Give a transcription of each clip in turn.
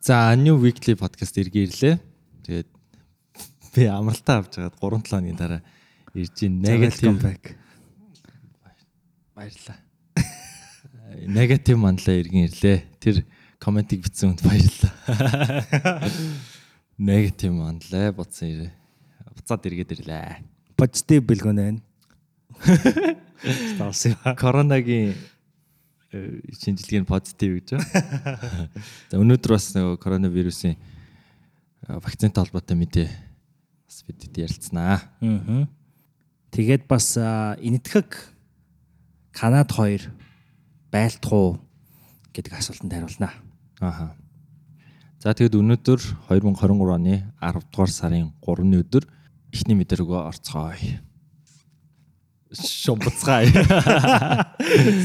За New Weekly podcast иргэн ирлээ. Тэгээд би амралтаа авч жагаад 3 7 хоногийн дараа ирж ийн negative back. баярлаа. Negative манлаа иргэн ирлээ. Тэр комментиг бичсэн хүнд баярлалаа. Negative манлаа буцсан ирээ. Буцаад эргээд ирлээ. Позитив бэлгүүн байна. Сталс яа. Коронагийн э, шинжилгээ нь позитив гэж байна. За өнөөдөр бас нөгөө коронавирусын э, вакцинтай холбоотой мэдээ бас бидэд ярилцсанаа. Аа. Тэгээд бас энэтхэг Канад 2 байлдах уу гэдэг асуултанд хариулнаа. Аха. За тэгэд өнөөдөр 2023 оны 10 дугаар сарын 3-ны өдөр эхний мэдээ рүү орцгоё. Шомбоцгай.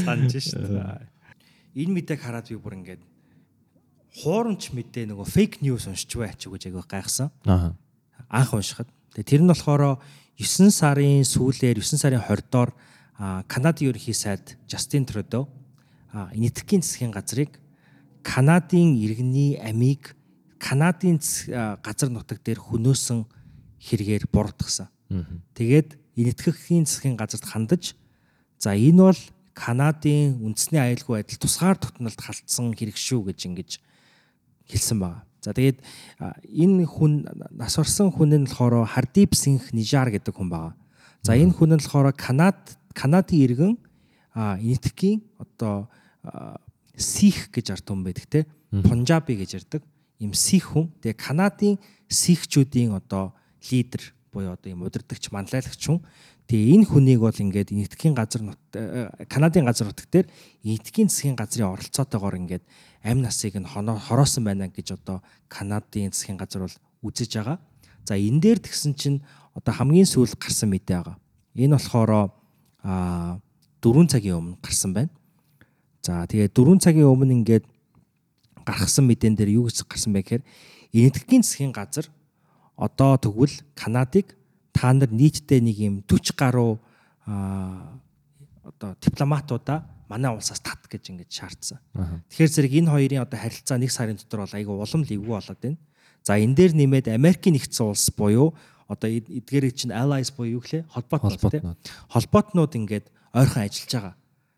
Санаж шүү дээ. Энэ мэдээг хараад би бүр ингээд хуурамч мэдээ нөгөө фейк ньюс уншиж бай ч гэж айгүй гайхсан. Аха. Анх уншихад. Тэгээ тэр нь болохоор 9 сарын сүүлээр 9 сарын 20-доор Канадын ерөнхий сайд Жастин Трюдо энэтхэгийн засгийн газрыг Канадын иргэний амийг Канадын газар нутаг дээр хөнөөсөн хэрэгээр буруутгасан. Тэгээд энэтхэгийн засгийн газарт хандаж за энэ бол Канадын үндэсний аюулгүй байдал тусгаар тогтнолд халтсан хэрэг шүү гэж ингэж хэлсэн байгаа. За тэгээд энэ хүн нас орсон хүн нь болохоор Хардип Синх Нижар гэдэг хүн байгаа. За энэ хүн нь болохоор Канад Канадын иргэн энэтхэгийн одоо Сих гэж ард хүн байдаг те. Пунжаби гэж ярддаг. Им Сих хүн. Тэгээ Канадын Сихчүүдийн одоо лидер буюу одоо юм удирдахч манлайлагч хүн. Тэгээ энэ хүнийг бол ингээд энэтхийн газар нут э, Канадын газар нутаг дээр энэтхийн засгийн газрын оролцоотойгоор ингээд амь насыг нь хороосон байна гэж одоо Канадын засгийн газар бол үзэж байгаа. За энэ дээр тэгсэн чинь одоо хамгийн сүүл гарсан мэдээ байгаа. Энэ болохоор а 4 цагийн өмнө гарсан байна. За тэгээ 4 цагийн өмнө ингээд гаргасан мэдэн дээр юу гэж гарсан бэ гэхээр энэтхийн засгийн газар одоо тэгвэл Канадыг та нар нийтдээ нэг юм 40 гаруй одоо дипломатуудаа манай улсаас тат гэж ингэж шаардсан. Тэгэхээр зэрэг энэ хоёрын одоо харилцаа нэг сарын дотор бол айгүй улам ливгүй болоод байна. За энэ дээр нэмээд Америкийн нэгдсэн улс буюу одоо эдгээрийг чинь allies буюу юу гэлээ холбоотнууд тийм холбоотнууд ингээд ойрхон ажиллаж байгаа.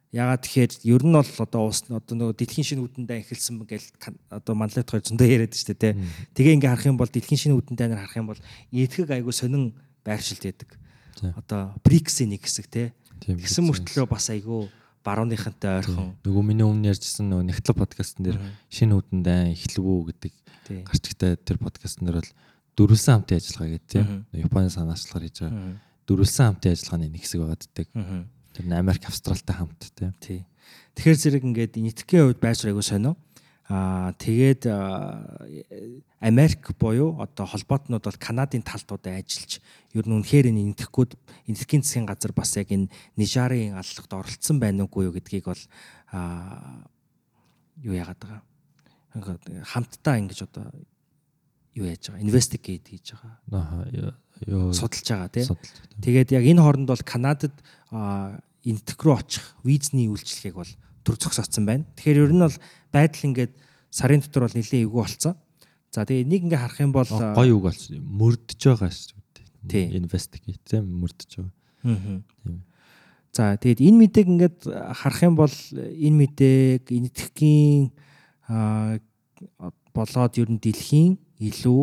Ягаад тэгэхээр ер нь бол одоо уус одоо нөгөө дэлхийн шинэ үдэндээ эхэлсэн гэл одоо манлайт хоёр зөндөө яриад штэ тий. Тэгээ ингээ харах юм бол дэлхийн шинэ үдэндээ харах юм бол эдгэг айгу сонин байршилт байдаг. Одоо БРИКС-ийн нэг хэсэг тий. Тэгсэн мөртлөө бас айгу барууныхантай ойрхон. Нөгөө миний өмнө ярьжсэн нөгөө нэгтлэг подкастн дээр шинэ үдэндээ эхлэвүү гэдэг гарчигтай тэр подкастн дээр бол дөрвөлсэн хамтын ажиллагаа гэдэг тийм. Японы санаачлахаар хийж байгаа. Дөрвөлсэн хамтын ажиллагааны нэг хэсэг байгааддаг. Тэр нь Америк, Австралтай хамт тийм. Тий. Тэгэхээр зэрэг ингээд нийтгэхийн хувьд байшир айгу сонио. Аа тэгээд Америк буюу одоо холбоотнууд бол Канадын талдуудаа ажиллаж ер нь үнэхээр энэ энэтхгүүд энэтхийн засгийн газар бас яг энэ Нижарын аллагт оролцсон байна уугүй юу гэдгийг бол аа юу яагаад байгаа. Хамтдаа ингэж одоо юу яаж байгаа investigate хийж байгаа. Аа юу судалж байгаа тий. Тэгээд яг энэ хооронд бол Канадад энтэх рүү очих визний үйлчлэгийг бол төр зогсоцсон байна. Тэгэхээр ер нь бол байдал ингээд сарын дотор бол нэлээд эвгүй болцсон. За тэгээ нэг ингээ харах юм бол гоё үг болсон. Мөрдөж байгаа шүү дээ. Investigate тийм мөрдөж байгаа. Тийм. За тэгээд энэ мэдээг ингээд харах юм бол энэ мэдээг энэтхэгийн болоод ер нь дэлхийн илүү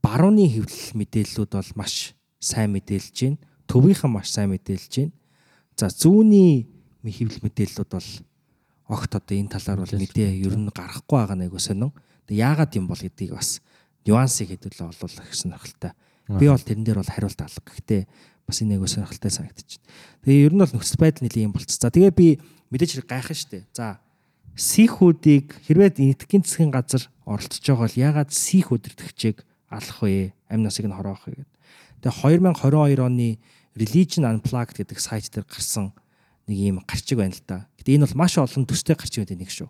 барууны хэвлэл мэдээллүүд бол маш сайн мэдээлж байна. Төвийнхэн маш сайн мэдээлж байна. За зүүнний хэвлэл мэдээллүүд бол огт одоо энэ талаар бол мэдээ ер нь гарахгүй байгаа нэг сонин. Тэг яагаад юм бол гэдгийг бас нюансыг хэдүүлээ олуулах гэсэн нөхөлтэй. Би бол тэрэн дээр бол хариулт алга. Гэхдээ бас энэ нэг сонирхолтой санагдчих. Тэгээ ер нь бол нөхцөл байдал нэлийн юм болц. За тэгээ би мэдээж гайхах штэ. За сихүүдийг хэрвээ энэтхэгийн засгийн газар оролцож байгаа бол яагаад сих өдөртөгчийг алах вэ? Амь насыг нь хороох вэ гэдэг. Тэгээ 2022 оны Religion Unplugged гэдэг сайт дээр гарсан нэг ийм гарчиг байна л да. Гэтэ энэ бол маш олон төстэй гарчиг байдаг нэг шүү.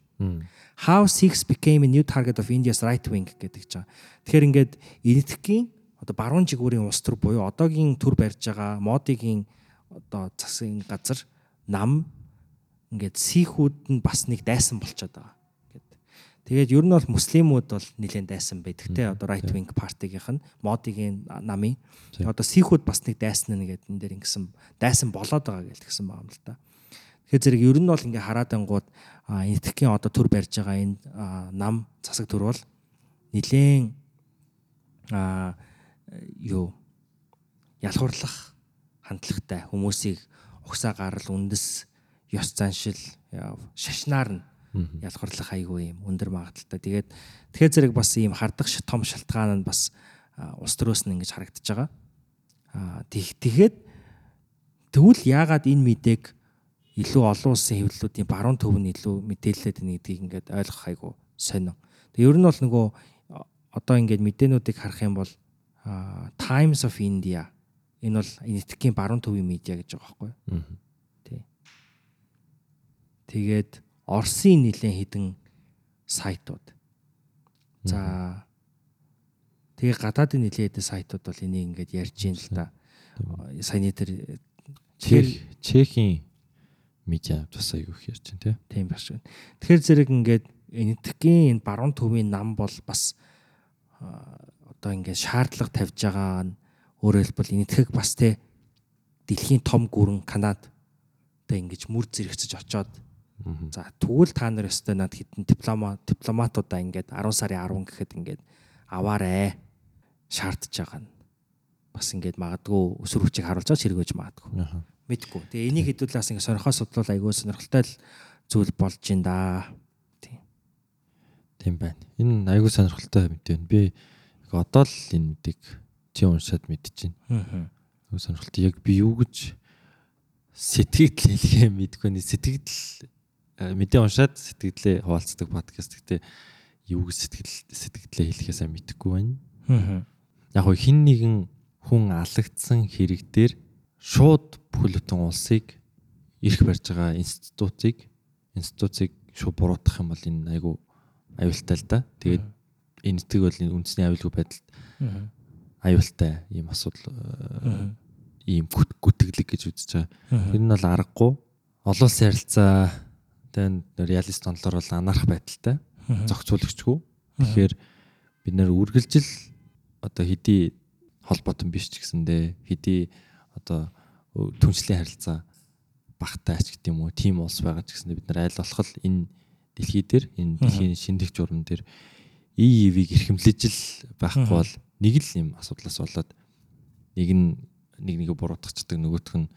How Sikhs became a new target of India's right wing гэдэг чинь. Тэгэхээр ингээд энэтхэгийн одоо баруун жигүүрийн улс төр буюу одоогийн төр барьж байгаа модигийн одоо засгийн газар нам ингээд сихүүд нь бас нэг дайсан болчиход байгаа. Тэгээд ер нь бол муслимууд бол нэлээд дайсан байдаг те одоо right wing party-гийнх нь модигийн намын одоо сихүүд бас нэг дайсан нь гэдэг энэ дээр ингэсэн дайсан болоод байгаа гэж тэгсэн байгаа юм л да. Тэгэхээр зэрэг ер нь бол ингээ хараад ангууд энэтхгийн одоо төр барьж байгаа энэ нам засаг төр бол нэлээд а юу ялхуурлах хандлагатай хүмүүсийг угсаа гарал үндэс ёс заншил шашнаар нь ялхарлах айгүй юм өндөр магадaltaй. Тэгээд тэгэхээр зэрэг бас ийм хардах том шалтгаан нь бас улс төрөөс нь ингэж харагдаж байгаа. Аа тэгэхэд тэгвэл яагаад энэ мэдээг илүү олон улсын хэвлэлүүдийн баруун төв нь илүү мэдээлэлээд байна гэдгийг ингээд ойлгох айгүй сонин. Тэг ер нь бол нөгөө одоо ингээд мэдээнүүдийг харах юм бол Times of India энэ бол энэтхэгийн баруун төвийн медиа гэж байгаа байхгүй юу? Тий. Тэгээд Оросын нэлээд хідэн сайтууд. За тэгээ гадаадын нэлээд хідэн сайтууд бол энийг ингээд ярьж ийн л да. Саяны тэр Чехийн медиа бас аягүй их ярьж байна тийм байна шүү. Тэгэхээр зэрэг ингээд энэтхэгийн энэ баруун төвийн нам бол бас одоо ингээд шаардлага тавьж байгаа нь өөрөөр хэлбэл энэтхэг бас те дэлхийн том гүрэн Канад тэ ингэж мүр зэрэгцэж очоод За тэгвэл та нар өстой над хитэн диплома дипломатуудаа ингээд 10 сарын 10 гэхэд ингээд аваарэ шаардж байгаа нь бас ингээд магадгүй өсвөр хүчийг харуулж байгаа хэрэгэж магадгүй. Мэдгүй. Тэгээ энийг хэдүүлээс ингээд сонирхоо судлал айгүй сонирхолтой л зүйл болж ин да. Тийм. Тийм байна. Энэ айгүй сонирхолтой мэдээ. Би одоо л энэ мэдийг чи уншаад мэдчихээн. Аа. Сонирхолтой. Яг би юу гэж сэтгэл хэлхээ мэдгүй нэ сэтгэл мэдээ уншаад сэтгэлдээ хуваалцдаг подкаст. Гэтэ юу гэж сэтгэл сэтгэлдээ хэлэхээ сайн мэдэхгүй байна. Яг хин нэгэн хүн алагдсан хэрэг дээр шууд бүхэл бүтэн улсыг ирэх барьж байгаа институтыг институцийг шууд буруутгах юм бол энэ айгу аюултай л да. Тэгээд энэ нэтг бол энэ үндэсний аюулгүй байдалд аюултай ийм асуудал э, ийм гүтгэлэг гэж үзэж байгаа. Тэр нь бол аргагүй. Олон улсын харилцаа Тэгээ реалист тонлоор бол анарх байдалтай. Зохицуулагчгүй. Тэгэхээр бид нэр үргэлжил одоо хэдий холбоотон биш ч гэсэндээ хэдий одоо түншлийн харилцаа багтай ач гэдэг юм уу тийм улс байгаа ч гэсэндээ бид нар айл болох энэ дэлхий дээр энэ дэлхийн шинжлэх журам дээр ИИВ-ийг эрхэмлэж л байхгүй бол нэг л юм асуудлаас болоод нэг нь нэг нэгэ буруутгачдаг нөгөөх нь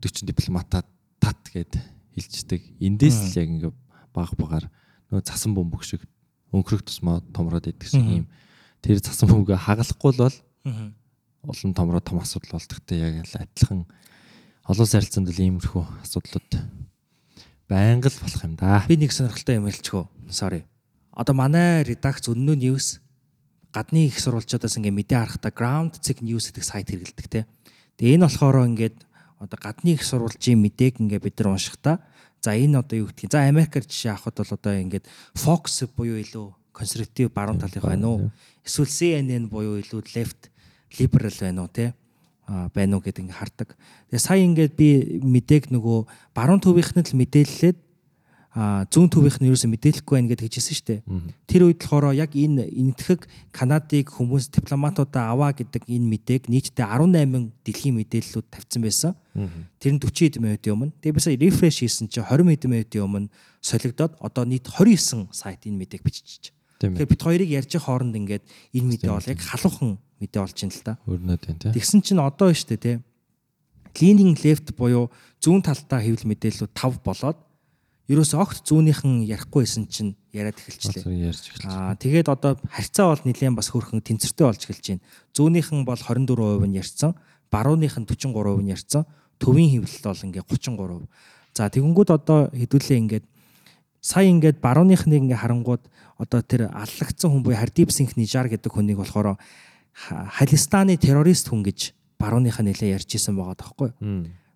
40 дипломатаа тат гэд хилчдэг. Эндээс л яг ингээ баг багаар нөө цасан бөмбөг шиг өнхрөх тусмаа томроод идэх шиг юм. Тэр цасан бөмбөг хагалахгүй л бол олон томроо том асуудал болдогтой яг л адилхан олон сарилцанд л иймэрхүү асуудлууд байнга л болох юм да. Би нэг сонирхолтой юм хэлчихв. Sorry. Одоо манай редакц өнөө ньюс гадны их сурвалжуудаас ингээ мэдээ харахтаа ground check news гэдэг сайт хэрэгэлдэг те. Тэгээ энэ болохоор ингээд одоо гадны их сурвалжийн мэдээг ингээ бид нар уншихдаа за энэ одоо юу гэдгийг? За Америкаар жишээ авахд бол одоо ингээд Fox буюу илүү консерватив баруун талынх байна уу? Эсвэл CNN буюу илүү left liberal байна уу те? Байна уу гэдэг ингээ хардаг. Тэгээ сая ингээд би мэдээг нөгөө баруун төвийнх нь л мэдээллээд зүүн төвийнх нь ерөөсөө мэдээлэхгүй байна гэдээ хэлжсэн шүү дээ. Тэр үед болохоор яг энэ энэтхэг Канадыг хүмүүс дипломатуудаа аваа гэдэг энэ мэдээг нийтдээ 18 дэлхийн мэдээллүүд тавьсан байсан. Тэр нь 40 хэдэн минутын өмнө. Тэгээ бисаа рефреш хийсэн чинь 20 хэдэн минутын өмнө солигдоод одоо нийт 29 сайт энэ мэдээг бичиж. Тэгэхээр бит хоёрыг ярьж хооронд ингээд энэ мэдээ бол яг халуухан мэдээ болж байна л да. Өрнөд байна тий. Тэгсэн чинь одоо шүү дээ тий. Leaning left буюу зүүн талдаа хэвлэл мэдээллүүд 5 болоод ерөөсөө огт зүүнийхэн ярихгүйсэн чинь яриад эхэлчихлээ. Аа тэгээд одоо харьцаа бол нэлээд бас хөрхөн тэнцвэртэй болж эхэлж байна. Зүүнийхэн бол 24% нь ярьсан, барууныхан 43% нь ярьсан, төвийн хэвлэлт бол ингээ 33%. За тэгэнгүүт одоо хэдүүлээ ингээд сая ингээд барууныхныг ингээ харангууд одоо тэр аллагдсан хүн буюу Хардип Синх Нижар гэдэг хүнийг болохоор Халистаны террорист хүн гэж барууныхаа нэлээ ярьж исэн байгаа тоххой.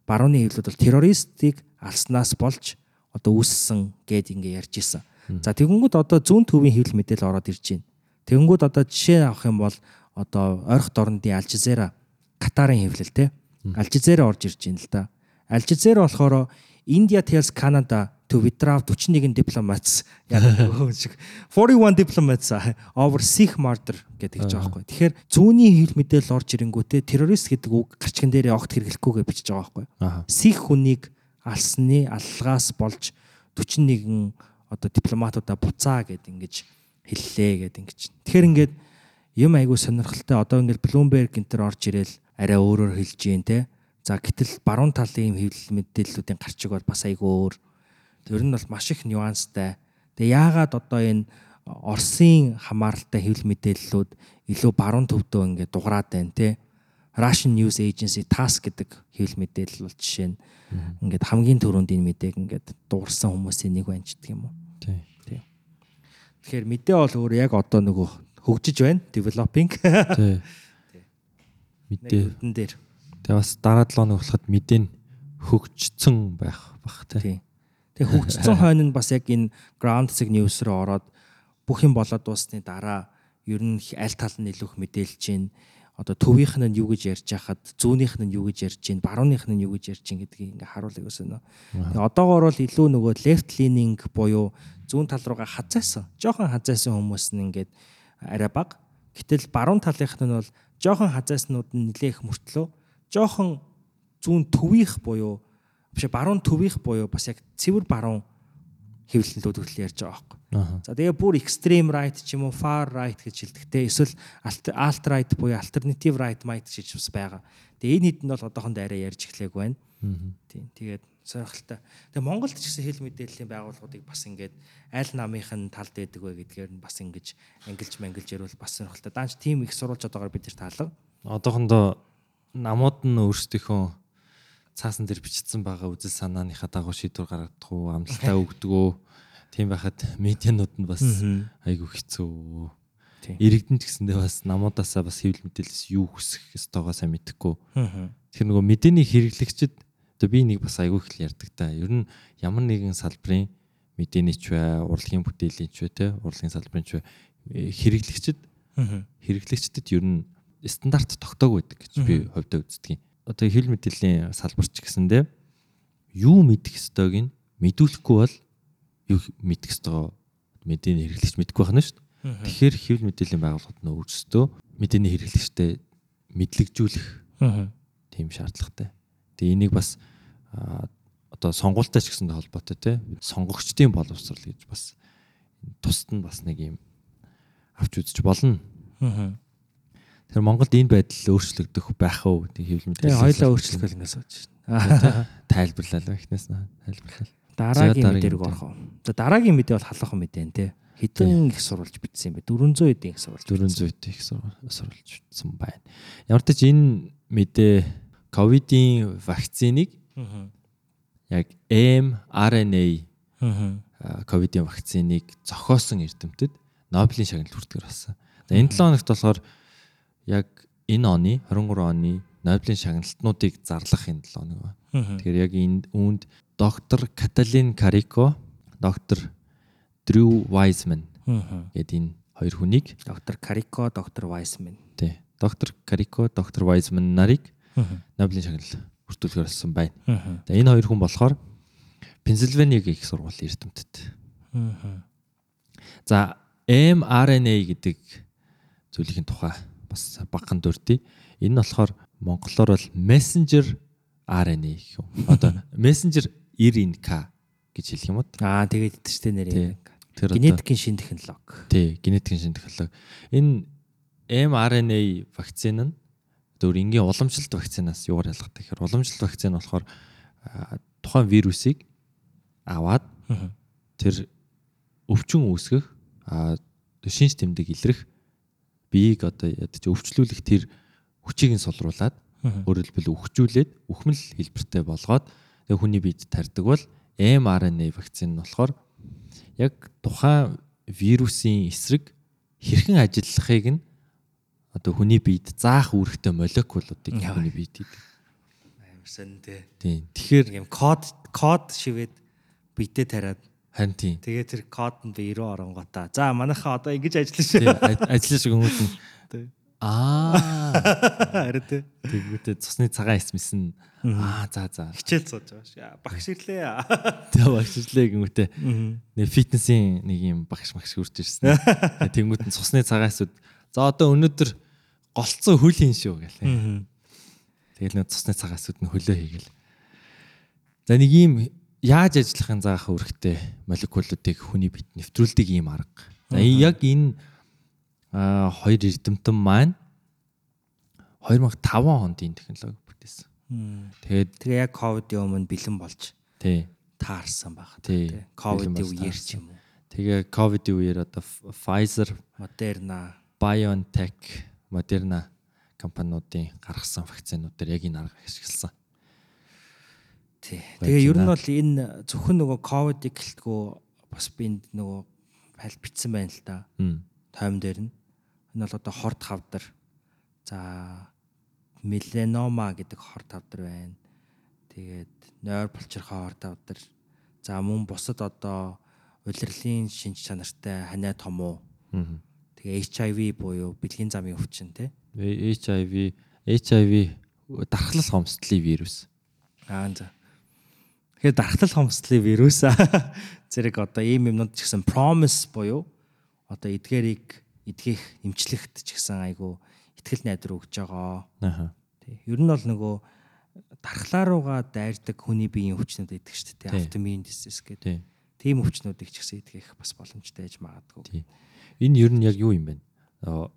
Барууны хэвлэлд бол террористыг алснаас болж одоо үүссэн гэд ингээ ярьж исэн. За тэгэнгүүт одоо зүүн төвийн хэвлэл мэдээлэл ороод ирж байна. Тэгэнгүүт одоо жишээ авах юм бол одоо ойрох дорнодын Алжазера Катарын хэвлэл те Алжазера орж ирж байна л да. Алжазера болохоор India tells Canada to withdraw 41 diplomats яг шиг 41 diplomats over Sikh murder гэдэг ч байгаа байхгүй. Тэгэхээр зүүнний хил мэдээлэл орж ирэнгүүтээ террорист гэдэг үг гарчган дээрээ огт хэрэглэхгүйгээ бичиж байгаа байхгүй. Sikh хүнийг алсны аллагаас болж 41 одоо дипломатуудаа буцаа гэд ингэж хэллээ гэд ингэж. Тэгэхээр ингээд юм айгүй сонирхолтой одоо ингээд Bloomberg энэ төр орж ирэл арай өөрөөр хэлж гин те. За гэтэл баруун талын юм хэвлэл мэдээллүүдийн гарчиг бол бас айгүй өөр. Тэр нь бол маш их нюанстай. Тэгээ яагаад одоо энэ Оросын хамааралтай хэвлэл мэдээллүүд илүү баруун төвдөө ингээд дуграад байна те. Russian News Agency TASS гэдэг хэвлэл мэдээлэл бол жишээ нь ингээд хамгийн түрүүнд энэ мэдээг ингээд дуурсан хүмүүсийн нэг гэх юм уу. Тий. Тий. Тэгэхээр мэдээ бол өөр яг одоо нөгөө хөгжиж байна. Developing. Тий. Мэдээ. дээр. Тэгээ бас дараа 7 хоног болоход мэдээ нь хөгжсөн байх бах тий. Тэгээ хөгжсөн хойно нь бас яг энэ ground sig news руу ороод бүх юм болоод дуусны дараа ер нь аль тал нь илүүх мэдээлж чинь одоо төвийнх нь юу гэж ярьж хахад зүүнийх нь юу гэж ярьж чинь барууных нь юу гэж ярьж чинь гэдгийг ингээ харуулъя гэсэн нөө. Тэгээ одоогоор бол илүү нөгөө left leaning буюу зүүн тал руугаа хазаасан. Жохон хазаасан хүмүүс нь ингээд арай баг. Гэтэл баруун талынх нь бол жохон хазааснууд нь нилээх мөртлөө жохон зүүн төвийнх буюу биш баруун төвийнх буюу бас яг цэвэр баруун хэвлэлүүд хөдөл ярьж байгаа байхгүй. За тэгээ бүр extreme right ч юм уу far right гэж хэлдэгтэй эсвэл alt right буюу alternative right might гэж бас байгаа. Тэгээ энэ хэдэн бол одоохондоо арай ярьж эхлэв байна. Тийм. Тэгээд сонирхолтой. Тэгээ Монголд ч гэсэн хэл мэдээллийн байгууллагуудыг бас ингээд аль намынх нь талд байдаг вэ гэдгээр нь бас ингэж ангилж мангилж ярил бас сонирхолтой. Даанч тийм их сурвалж одоогоор бид нар таалаг. Одоохондоо намууд нь өөрсдийнхөө цаасан дээр бичсэн байгаа үзэл санааныхаа дагуу шийдвэр гаргадах уу, амлалтаа өгдөг үү. Тийм байхад медианууд нь бас айгүй хэцүү. Иргэдэн ч гэсэндээ бас намуудаасаа бас хэвлэл мэдээлэлс юу хүсэх ёстойгоо сайн мэдэхгүй. Тэгэхээр нөгөө мэдээний хэрэглэгчд одоо би нэг бас айгүй их ярьдаг та. Ер нь ямар нэгэн салбарын мэдээний ч бай, урлагийн бүтээлийн ч бай, те урлагийн салбарын ч бай хэрэглэгчд хэрэглэгчдэд ер нь стандарт тогтоог байдаг гэж би хувьдаа үздэг юм одоо хэл мэдээллийн салбарч гэсэндээ юу мэдэх ёстойг нь мэдүүлэхгүй бол юу мэдэх ёстойгоо мэдээний хэрэглэгч мэдэхгүй байна шүү дээ. Тэгэхээр хэвлэл мэдээллийн байгууллагууд нь өөрсдөө мэдээний хэрэглэгчтэй мэдлэгжүүлэх тийм шаардлагатай. Тэгээ энийг бас одоо сонгуультай ч гэсэн холбоотой те сонгогчдын боловсрал гэж бас тусад нь бас нэг юм авч үзэж болно. Тэр Монголд энэ байдал өөрчлөгдөх байх уу гэдэг хэвлэл мэдээ. Тэгээ хоёлаа өөрчлөх гэл ингээс сууж байна. Тайлбарлал ба ихнээс нь тайлбарлал. Дараагийн мэдээ рүү орох уу? За дараагийн мэдээ бол халуухан мэдээ нэ. Хэдэн их сурвалж бичсэн юм бэ? 400 эдийн их сурвалж. 400 эдийн их сурвалж бичсэн байна. Ямар ч ч энэ мэдээ ковидын вакциныг яг mRNA ковидын вакциныг зохиосон эрдэмтэд Нобелийн шагналт хүртгээр болсон. Энэ 7 хоногт болохоор яг энэ оны 23 оны Нобелийн шагналтнуудыг зарлах энэ 7 хоног ба. Тэгэхээр яг энэ үүнд доктор Каталин Карико, доктор Дрю Вайсман гэдэг энэ хоёр хүнийг доктор Карико, доктор Вайсман. Тий. Доктор Карико, доктор Вайсман нарыг Нобелийн шагнал бүртгүүлэхээр болсон байна. Тэгээ энэ хоёр хүн болохоор Пенсильваниагийн их сургуулийн эрдэмтэд. За mRNA гэдэг зүйлийн тухай бас багхан дүрдий. Энэ нь болохоор монголоор бол messenger RNA гэх юм. Одоо messenger RNK гэж хэлэх юм уу? Аа тэгээд итэрчтэй нэрээ. Генетикийн шин технологи. Тий, генетикийн шин технологи. Энэ mRNA вакцин нь өөр энгийн уламжлалт вакцинаас юугаар ялгаатай гэхээр уламжлалт вакцин болохоор тухайн вирусыг аваад тэр өвчин үүсгэх шинж тэмдэг илрэх биеийг одоо ядаж өвчлүүлэх тэр хүчийг нь сулруулад өөрөөр хэлбэл үхжүүлээд үхмэл хэлбэртэй болгоод тэгээ хүний биед тарьдаг бол mRNA вакцин нь болохоор яг тухайн вирусын эсрэг хэрхэн ажиллахыг нь одоо хүний биед заах үүрэгтэй молекулуудыг хүний биед хийдэг. Амарсан тий. Тийм. Тэгэхээр юм код код шивээд биедээ тариад Харин тийм. Тэгээ тэр код нь би 90 оронгота. За манайхаа одоо ингэж ажиллаж шүү. Ажиллаж хүмүүс нь Аа. Харин тий. Тэгвэл цусны цагаан эсмэс нь аа за за. Хичээл цууж байгаа ш. Багш ирлээ. Тэгээ багш ирлээ гингүүтээ. Нэг фитнесийн нэг юм багш магш үрж ирсэн. Тэнгүүт нь цусны цагаан эсүүд за одоо өнөөдөр голцсон хөл хийн шүү гэлээ. Тэгэл нэг цусны цагаан эсүүд нь хөлөө хийгээл. За нэг ийм яаж ажиллахын заах үүрэгтэй молекулуудыг хүний бит нэвтрүүлдэг ийм арга. За яг энэ хоёр эрдэмтэн маань 2005 онд энэ технологи бүтээсэн. Тэгээд тэгээ яг ковидын өмнө бэлэн болж тий таарсан баг. Тий. Ковидын үеэр ч юм уу. Тэгээ ковидын үеэр одоо Pfizer, Moderna, BioNTech, Moderna компаниудын гаргасан вакцинуудаар яг энэ арга ашигласан. Тий. Тэгээ ер нь бол энэ зөвхөн нөгөө ковидыг гэлтгүү бас би энд нөгөө файл бичсэн байна л да. Тойм дээр нь Энэ бол одоо хорт хавдар. За меленома гэдэг хорт хавдар байна. Тэгээд нойр булчирхай хорт хавдар. За мөн бусад одоо улирлын шинж чанартай ханиа том уу. Тэгээ HIV буюу бэлгийн замын өвчин тий. HIV HIV дархлал хомсдлын вирус. Аа за. Тэгэхээр дархлал хомсдлын вирус зэрэг одоо ийм юмнууд ч гэсэн promise буюу одоо эдгээрийг эдгэх эмчлэгт ч гэсэн айгу ихтгэл найдар өгж байгаа. Аа. Тий. Ер нь бол нөгөө дархлаа руугаа дайрдаг хүний биеийн өвчнүүд идэх шүү дээ. Автомин дисес гэдэг. Тийм өвчнүүдийг ч гэсэн идэх бас боломжтой байж магадгүй. Энэ ер нь яг юу юм бэ?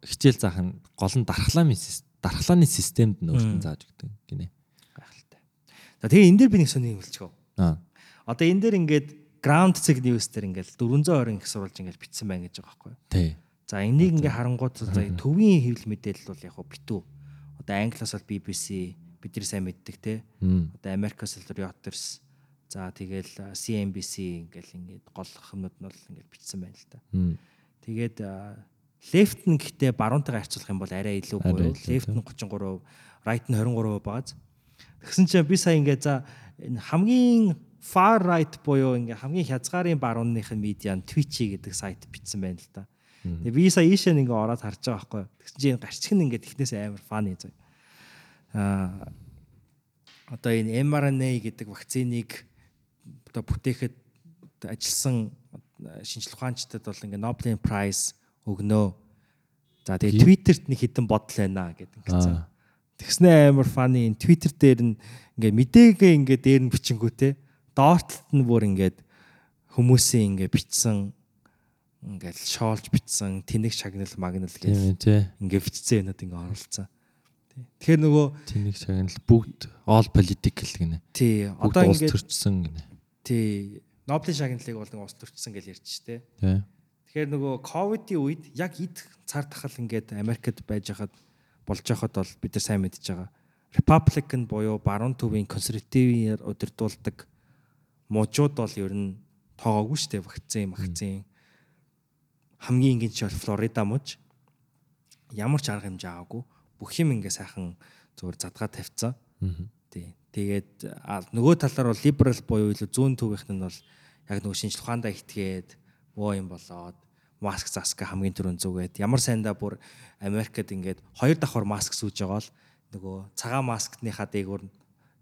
Хичээл заах нь гол нь дархлааны дархлааны системд нь өөртөө зааж өгдөг гинэ. Гайхалтай. За тэгээ энэ дээр би нэг сони хэлчихв. Одоо энэ дээр ингээд ground cig news дээр ингээд 420 их сурвалж ингээд бичсэн байна гэж байгаа байхгүй юу? Тий. За энийг ингээ харангууд за төвийн хэвлэл мэдээлэл бол яг битүү. Одоо англиас бол BBC бидний сайн мэддэг те. Одоо Америкас бол Reuters. За тэгэл CNBC ингээл ингээд гол хүмүүд нь бол ингээд бичсэн байна л да. Тэгээд left нь гэхдээ баруунтайгаа харьцуулах юм бол арай илүү буюу left нь 33%, right нь 23% байгааз. Тэгсэн чинь би сая ингээд за энэ хамгийн far right буюу ингээ хамгийн хязгаарын барууных нь медиа Twitch гэдэг сайт бичсэн байна л да. Тэгээ би сая ийшээ ингээ ороод харж байгаа байхгүй. Тэгсэн чинь гарчиг нь ингээ технээс амар фаны зав. Аа одоо энэ mRNA гэдэг вакциныг одоо бүтээхэд ажилласан шинжлэх ухаанчдад бол ингээ Nobel Prize өгнөө. За тэгээ Twitter-т нэг хитэн бодол байна гэдэг ингэсэн. Тэгснэ амар фаны энэ Twitter дээр нь ингээ мэдээгээ ингээ дээр нь бичингүүтэй. Доортлолт нь бүр ингээд хүмүүсийн ингээ бичсэн ингээл шоолж битсэн тэнэг шагнал магнал гэж ингээ битцсэн юмуд ингээ оруулсан. Тэгэхээр нөгөө тэнэг шагнал бүгд all political гинэ. Тий. Одоо ингээ төрчсөн гинэ. Тий. Нобелийн шагналыг бол ус төрчсөн гэж ярьж штэ. Тий. Тэгэхээр нөгөө ковидын үед яг эд цар тахал ингээд Америкт байж хахад болж байхад бол бид нар сайн мэдж байгаа. Republican буюу баруун төвийн консервативээр удирдуулдаг мужууд бол ер нь тоогоогүй штэ вакцин, вакцин хамгийн энгийн бол Флорида муж ямар ч арга хэмжээ аваагүй бүх юм ингээ сайхан зүгээр задгаа тавьсан. Тий. Тэгээд нөгөө талаар бол либерал буюу илүү зүүн төвийнх нь бол яг нөгөө шинжлэх ухаандаа итгээд боо юм болоод маск заск хамгийн түрүүнд зүгээд ямар сайндаа бүр Америкт ингээд хоёр давхар маск сүүж байгаа л нөгөө цагаан маскныхаа дээгүүр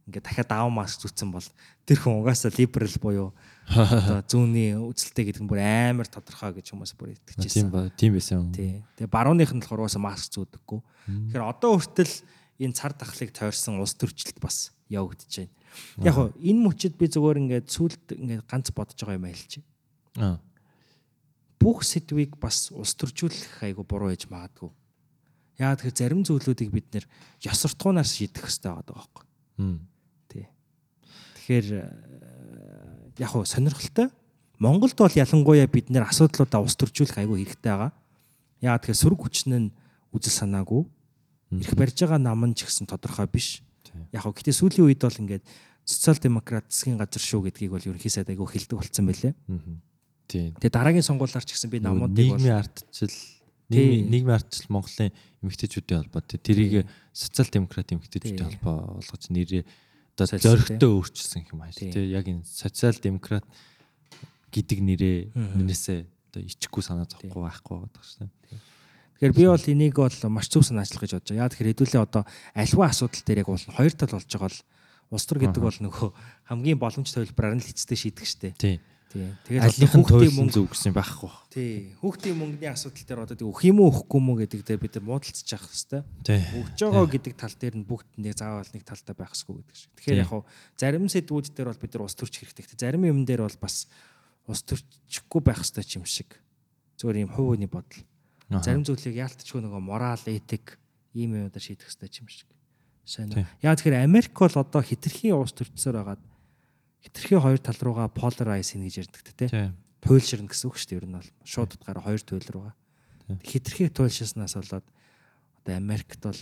ингээд дахиад даван маск зүтсэн бол тэр хүн угаасаа либерал буюу одоо зүүнний үзэлтэй гэдэг нь бүр амар тодорхой гэж хүмүүс бүр итгэжсэн. Тийм ба, тийм байсан. Тий. Тэгээ барууных нь болохоор уусаа маск зүүдэггүй. Тэгэхээр одоо хүртэл энэ цар тахлыг тойрсон улс төрчлөлт бас явагдаж байна. Яг энэ мөчид би зүгээр ингээд сүулт ингээд ганц бодож байгаа юм хэлчих. Аа. Бүх сэдвийг бас улс төржүүлэх айгу буруу гэж магадгүй. Яагаад тэгэхээр зарим зүйлүүдийг бид нэр ёсортгуунаас шийдэх хэрэгтэй байгаа байхгүй. Тий. Тэгэхээр яг хөө сонирхолтой. Монголд бол ялангуяа бид нэр асуудлуудаа ус төржүүлэх айгүй хэрэгтэй байгаа. Яагаад тэгэхээр сөрөг хүчин нь үзэл санаагүй. Ирэх барьж байгаа нам нь ч гэсэн тодорхой биш. Яг хөө гэтээ сүүлийн үед бол ингээд социал демократ засгийн газар шүү гэдгийг бол ерөнхий сайд айгүй хэлдэг болсон байлээ. Тийм. Тэгээ дараагийн сонгуулиар ч гэсэн би намуудыг нийгмийн ардчил нийгмийн ардчил Монголын эмэгтэйчүүдийн холбоо. Тэрийг социал демократ эмэгтэйчүүдийн холбоо болгож нэрээ одоо зоригтой өөрчилсөн юм аа. Тий. Яг энэ социал демократ гэдэг нэрээ нэрээсээ одоо ичихгүй санаа зовхгүй байхгүй байдаг шээ. Тэгэхээр би бол энийг бол маш зөв санаачлах гэж бодож байгаа. Яа тэгэхээр хэдүүлээ одоо альва асуудал дээр яг бол хоёр тал болж байгаа бол улс төр гэдэг бол нөгөө хамгийн боломж төлбөраар нь л эцэстээ шийдэх штеп. Тий. Тий. Тэгээд төлөв мөнгө зөв гэсэн байхгүй. Тий. Хүүхдийн мөнгөний асуудал дээр одоо өөх юм уу өөхгүй юм уу гэдэг дээр бид нар муудалцж явах хэрэгтэй. Тий. Өгж байгаа гэдэг тал дээр нь бүгд нэг заавал нэг талтай байх хэрэгтэй гэдэг шиг. Тэгэхээр яг хуу зарим сэдвүүд дээр бол бид нар ус төрч хэрэгтэй. Зарим юм дээр бол бас ус төрчихгүй байх хэрэгтэй юм шиг. Зөвөр юм хувийн бодол. Зарим зүйлийг яалтчгүй нөгөө морал, этик ийм юмудаар шийдэх хэрэгтэй юм шиг. Сайн. Яа тэгэхээр Америк бол одоо хитрхийн ус төрчсөөр байгаад хитрхийн хоёр тал руугаа polarize хийнэ гэж ярьдаг те. Туйлширна гэсэн үг шүү дээ. Ер нь бол шууд утгаараа хоёр туйл руугаа. Хитрхийг туйлширснаас болоод одоо Америкт бол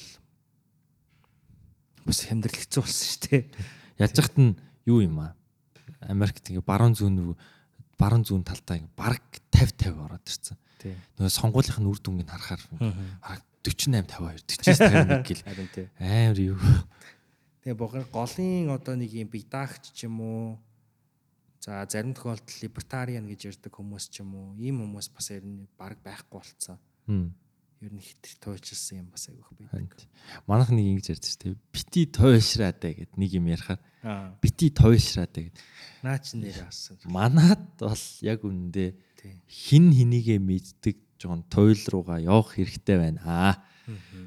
бас хямдрал хэцүү болсон шүү дээ. Ялж хат нь юу юм аа? Америкт ингээ баруун зүүн баруун зүүн талдаа ингээ баг 50 50 ороод ирсэн. Нөгөө сонгуулийнхын үр дүнгийг харахаар баг 48 52 49 51 гэл. Амар юу. Тэгээ богор голын одоо нэг юм бидагч ч юм уу. За зарим тохиолдолд либертариан гэж ярьдаг хүмүүс ч юм уу. Ийм хүмүүс бас ер нь баг байхгүй болцсон. Ер нь хитэр туйлчилсан юм бас айгүйх байдаг. Манайх нэг ингэж ярьж штэ. Бити туйлшраадаа гэд нэг юм ярихаар. Бити туйлшраадаа гэд. Наа чи нэр асан. Манад бол яг үнэндээ хин хинийгээ мэддэг жоон туйл руугаа явах хэрэгтэй байна аа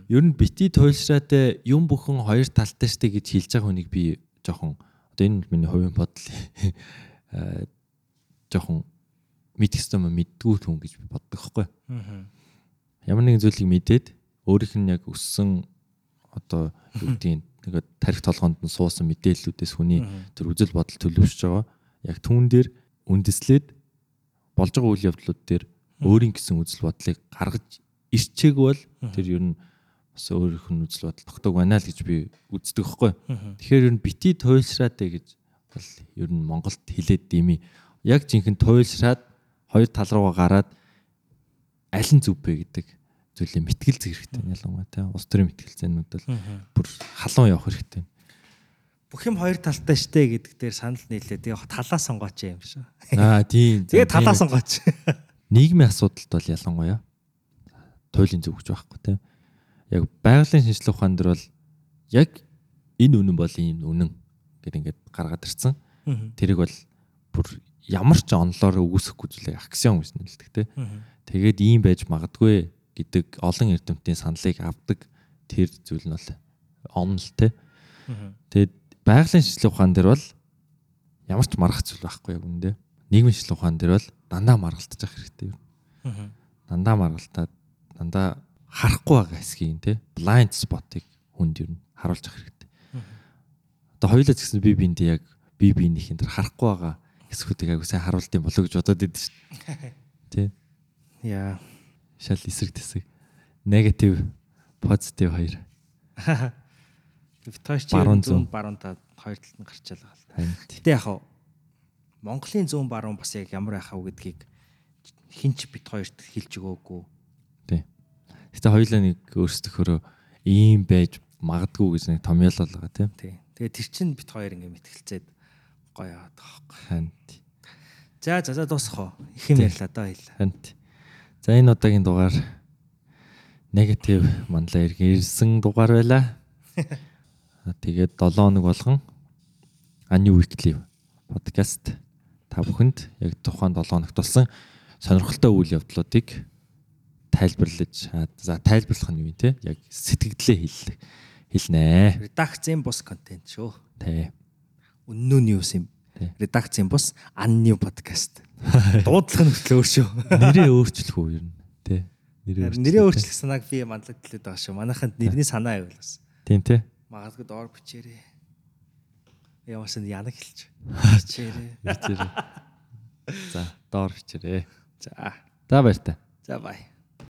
Ер нь бити туйлшраатай юм бүхэн хоёр талтай штэ гэж хэлж байгаа хүнийг би жоохон одоо энэ миний хувийн бодол жоохон мэдгэстэй юм мэддгүү хүн гэж би боддог хгүй. Ямар нэгэн зүйлийг мэдээд өөрийнх нь яг өссөн одоо юу гэдгийг нэг тарих толгоонд нь суусан мэдээллүүдээс хүний тэр үзэл бодол төлөвшөж байгаа. Яг түүн дээр үндэслээд болж байгаа үйл явдлууд дээр өөрийн гэсэн үзэл бодлыг гаргаж ирчээг бол тэр ер нь бас өөрийнх нь үзэл бодол тогтоог байна л гэж би үздэг хгүй. Тэгэхээр ер нь бити туйлшраатай гэж бол ер нь Монголд хилээд дими. Яг жинхэнэ туйлшраад хоёр тал руугаа гараад аль нь зүв бэ гэдэг зүйлээ мэтгэл зэрэг хэрэгтэй ялангуяа тийм улс төрийн мэтгэлцээнүүд бол бүр халуун явах хэрэгтэй. Бүх юм хоёр талтай штэ гэдэг дээр санал нийлээ. Тэгээ талаа сонгооч юм шиг. Аа тийм. Тэгээ талаа сонгооч. Нийгмийн асуудалд бол ялангуяа туйлын зөв гэж байхгүй тийм. Яг байгалийн шинжилгээ ухаан дээр бол яг энэ үнэн бол ийм үнэн гэдэг ингээд гаргаад ирсэн. Тэрийг бол бүр ямар ч онлоор үгүйсэхгүй зүйлээ аксиом гэж нэлдэг тийм. Тэгээд ийм байж магадгүй гэдэг олон эрдэмтдийн саналыг авдаг тэр зүйл нь бол онл тийм. Тэгээд байгалийн шинжилгээ ухаан дээр бол ямар ч маргах зүйл байхгүй яг үндэ. Нийгмийн шинжилгээ ухаан дээр бол дандаа маргалтаж явах хэрэгтэй юм. Дандаа маргалтаад дандаа харахгүй байгаа хэсгийг те blind spot-ыг хүнд юу харуулж авах хэрэгтэй. Одоо хоёулаа ч гэсэн би биэндээ яг би биенийхэн тэр харахгүй байгаа хэсгүүдийг аягүй сайн харуулт юм болоо гэж бодоод идэв шүү дээ. Тэ. Яа. Шал эсрэг тэсэг. Негатив, позитив хоёр. Виташ чи зүүн баруун та хоёр талд нь гарч байгаа л. Гэтэ яг хаа Монголын зүүн баруун бас яг ямар байхаа гэдгийг хинч бит хоёрт хэлж өгөөгүй Гэтэ хоёулаа нэг өөрсдөхөрөө ийм байж магадгүй гэж нэг томьёолол байгаа тийм. Тий. Тэгээ тэр чин бит хоёр ингэ мэтгэлцээд гоё яваад байгаа байхгүй. Хант. За за за дуусах уу. Их юм ярьлаа даа хэлээ. Хант. За энэ удаагийн дугаар негатив манлаа ирсэн дугаар байла. Тэгээд 7 хоног болгон Ани Weekly подкаст та бүхэнд яг тухайн 7 хоногт болсон сонирхолтой үйл явдлуудыг тайлбарлаж за тайлбарлах нь юу юм те яг сэтгэгдлээ хэллэг хэлнэ. Редакцийн бус контент шүү. Тий. Үнэн нь юу юм? Редакцийн бус анны подкаст. Дуудлага нь хөтлөө шүү. Нэрээ өөрчлөх үү нь тий. Нэрээ нэрээ өөрчлөх санааг би манлаг төлөөд байгаа шүү. Манайханд нэрний санаа аяг бас. Тийм тий. Магадгүй доор бичээрээ. Ямаас нь янаг хэлж. Бичээрээ. Бичээрээ. За доор бичээрээ. За. За баяр та. За бай.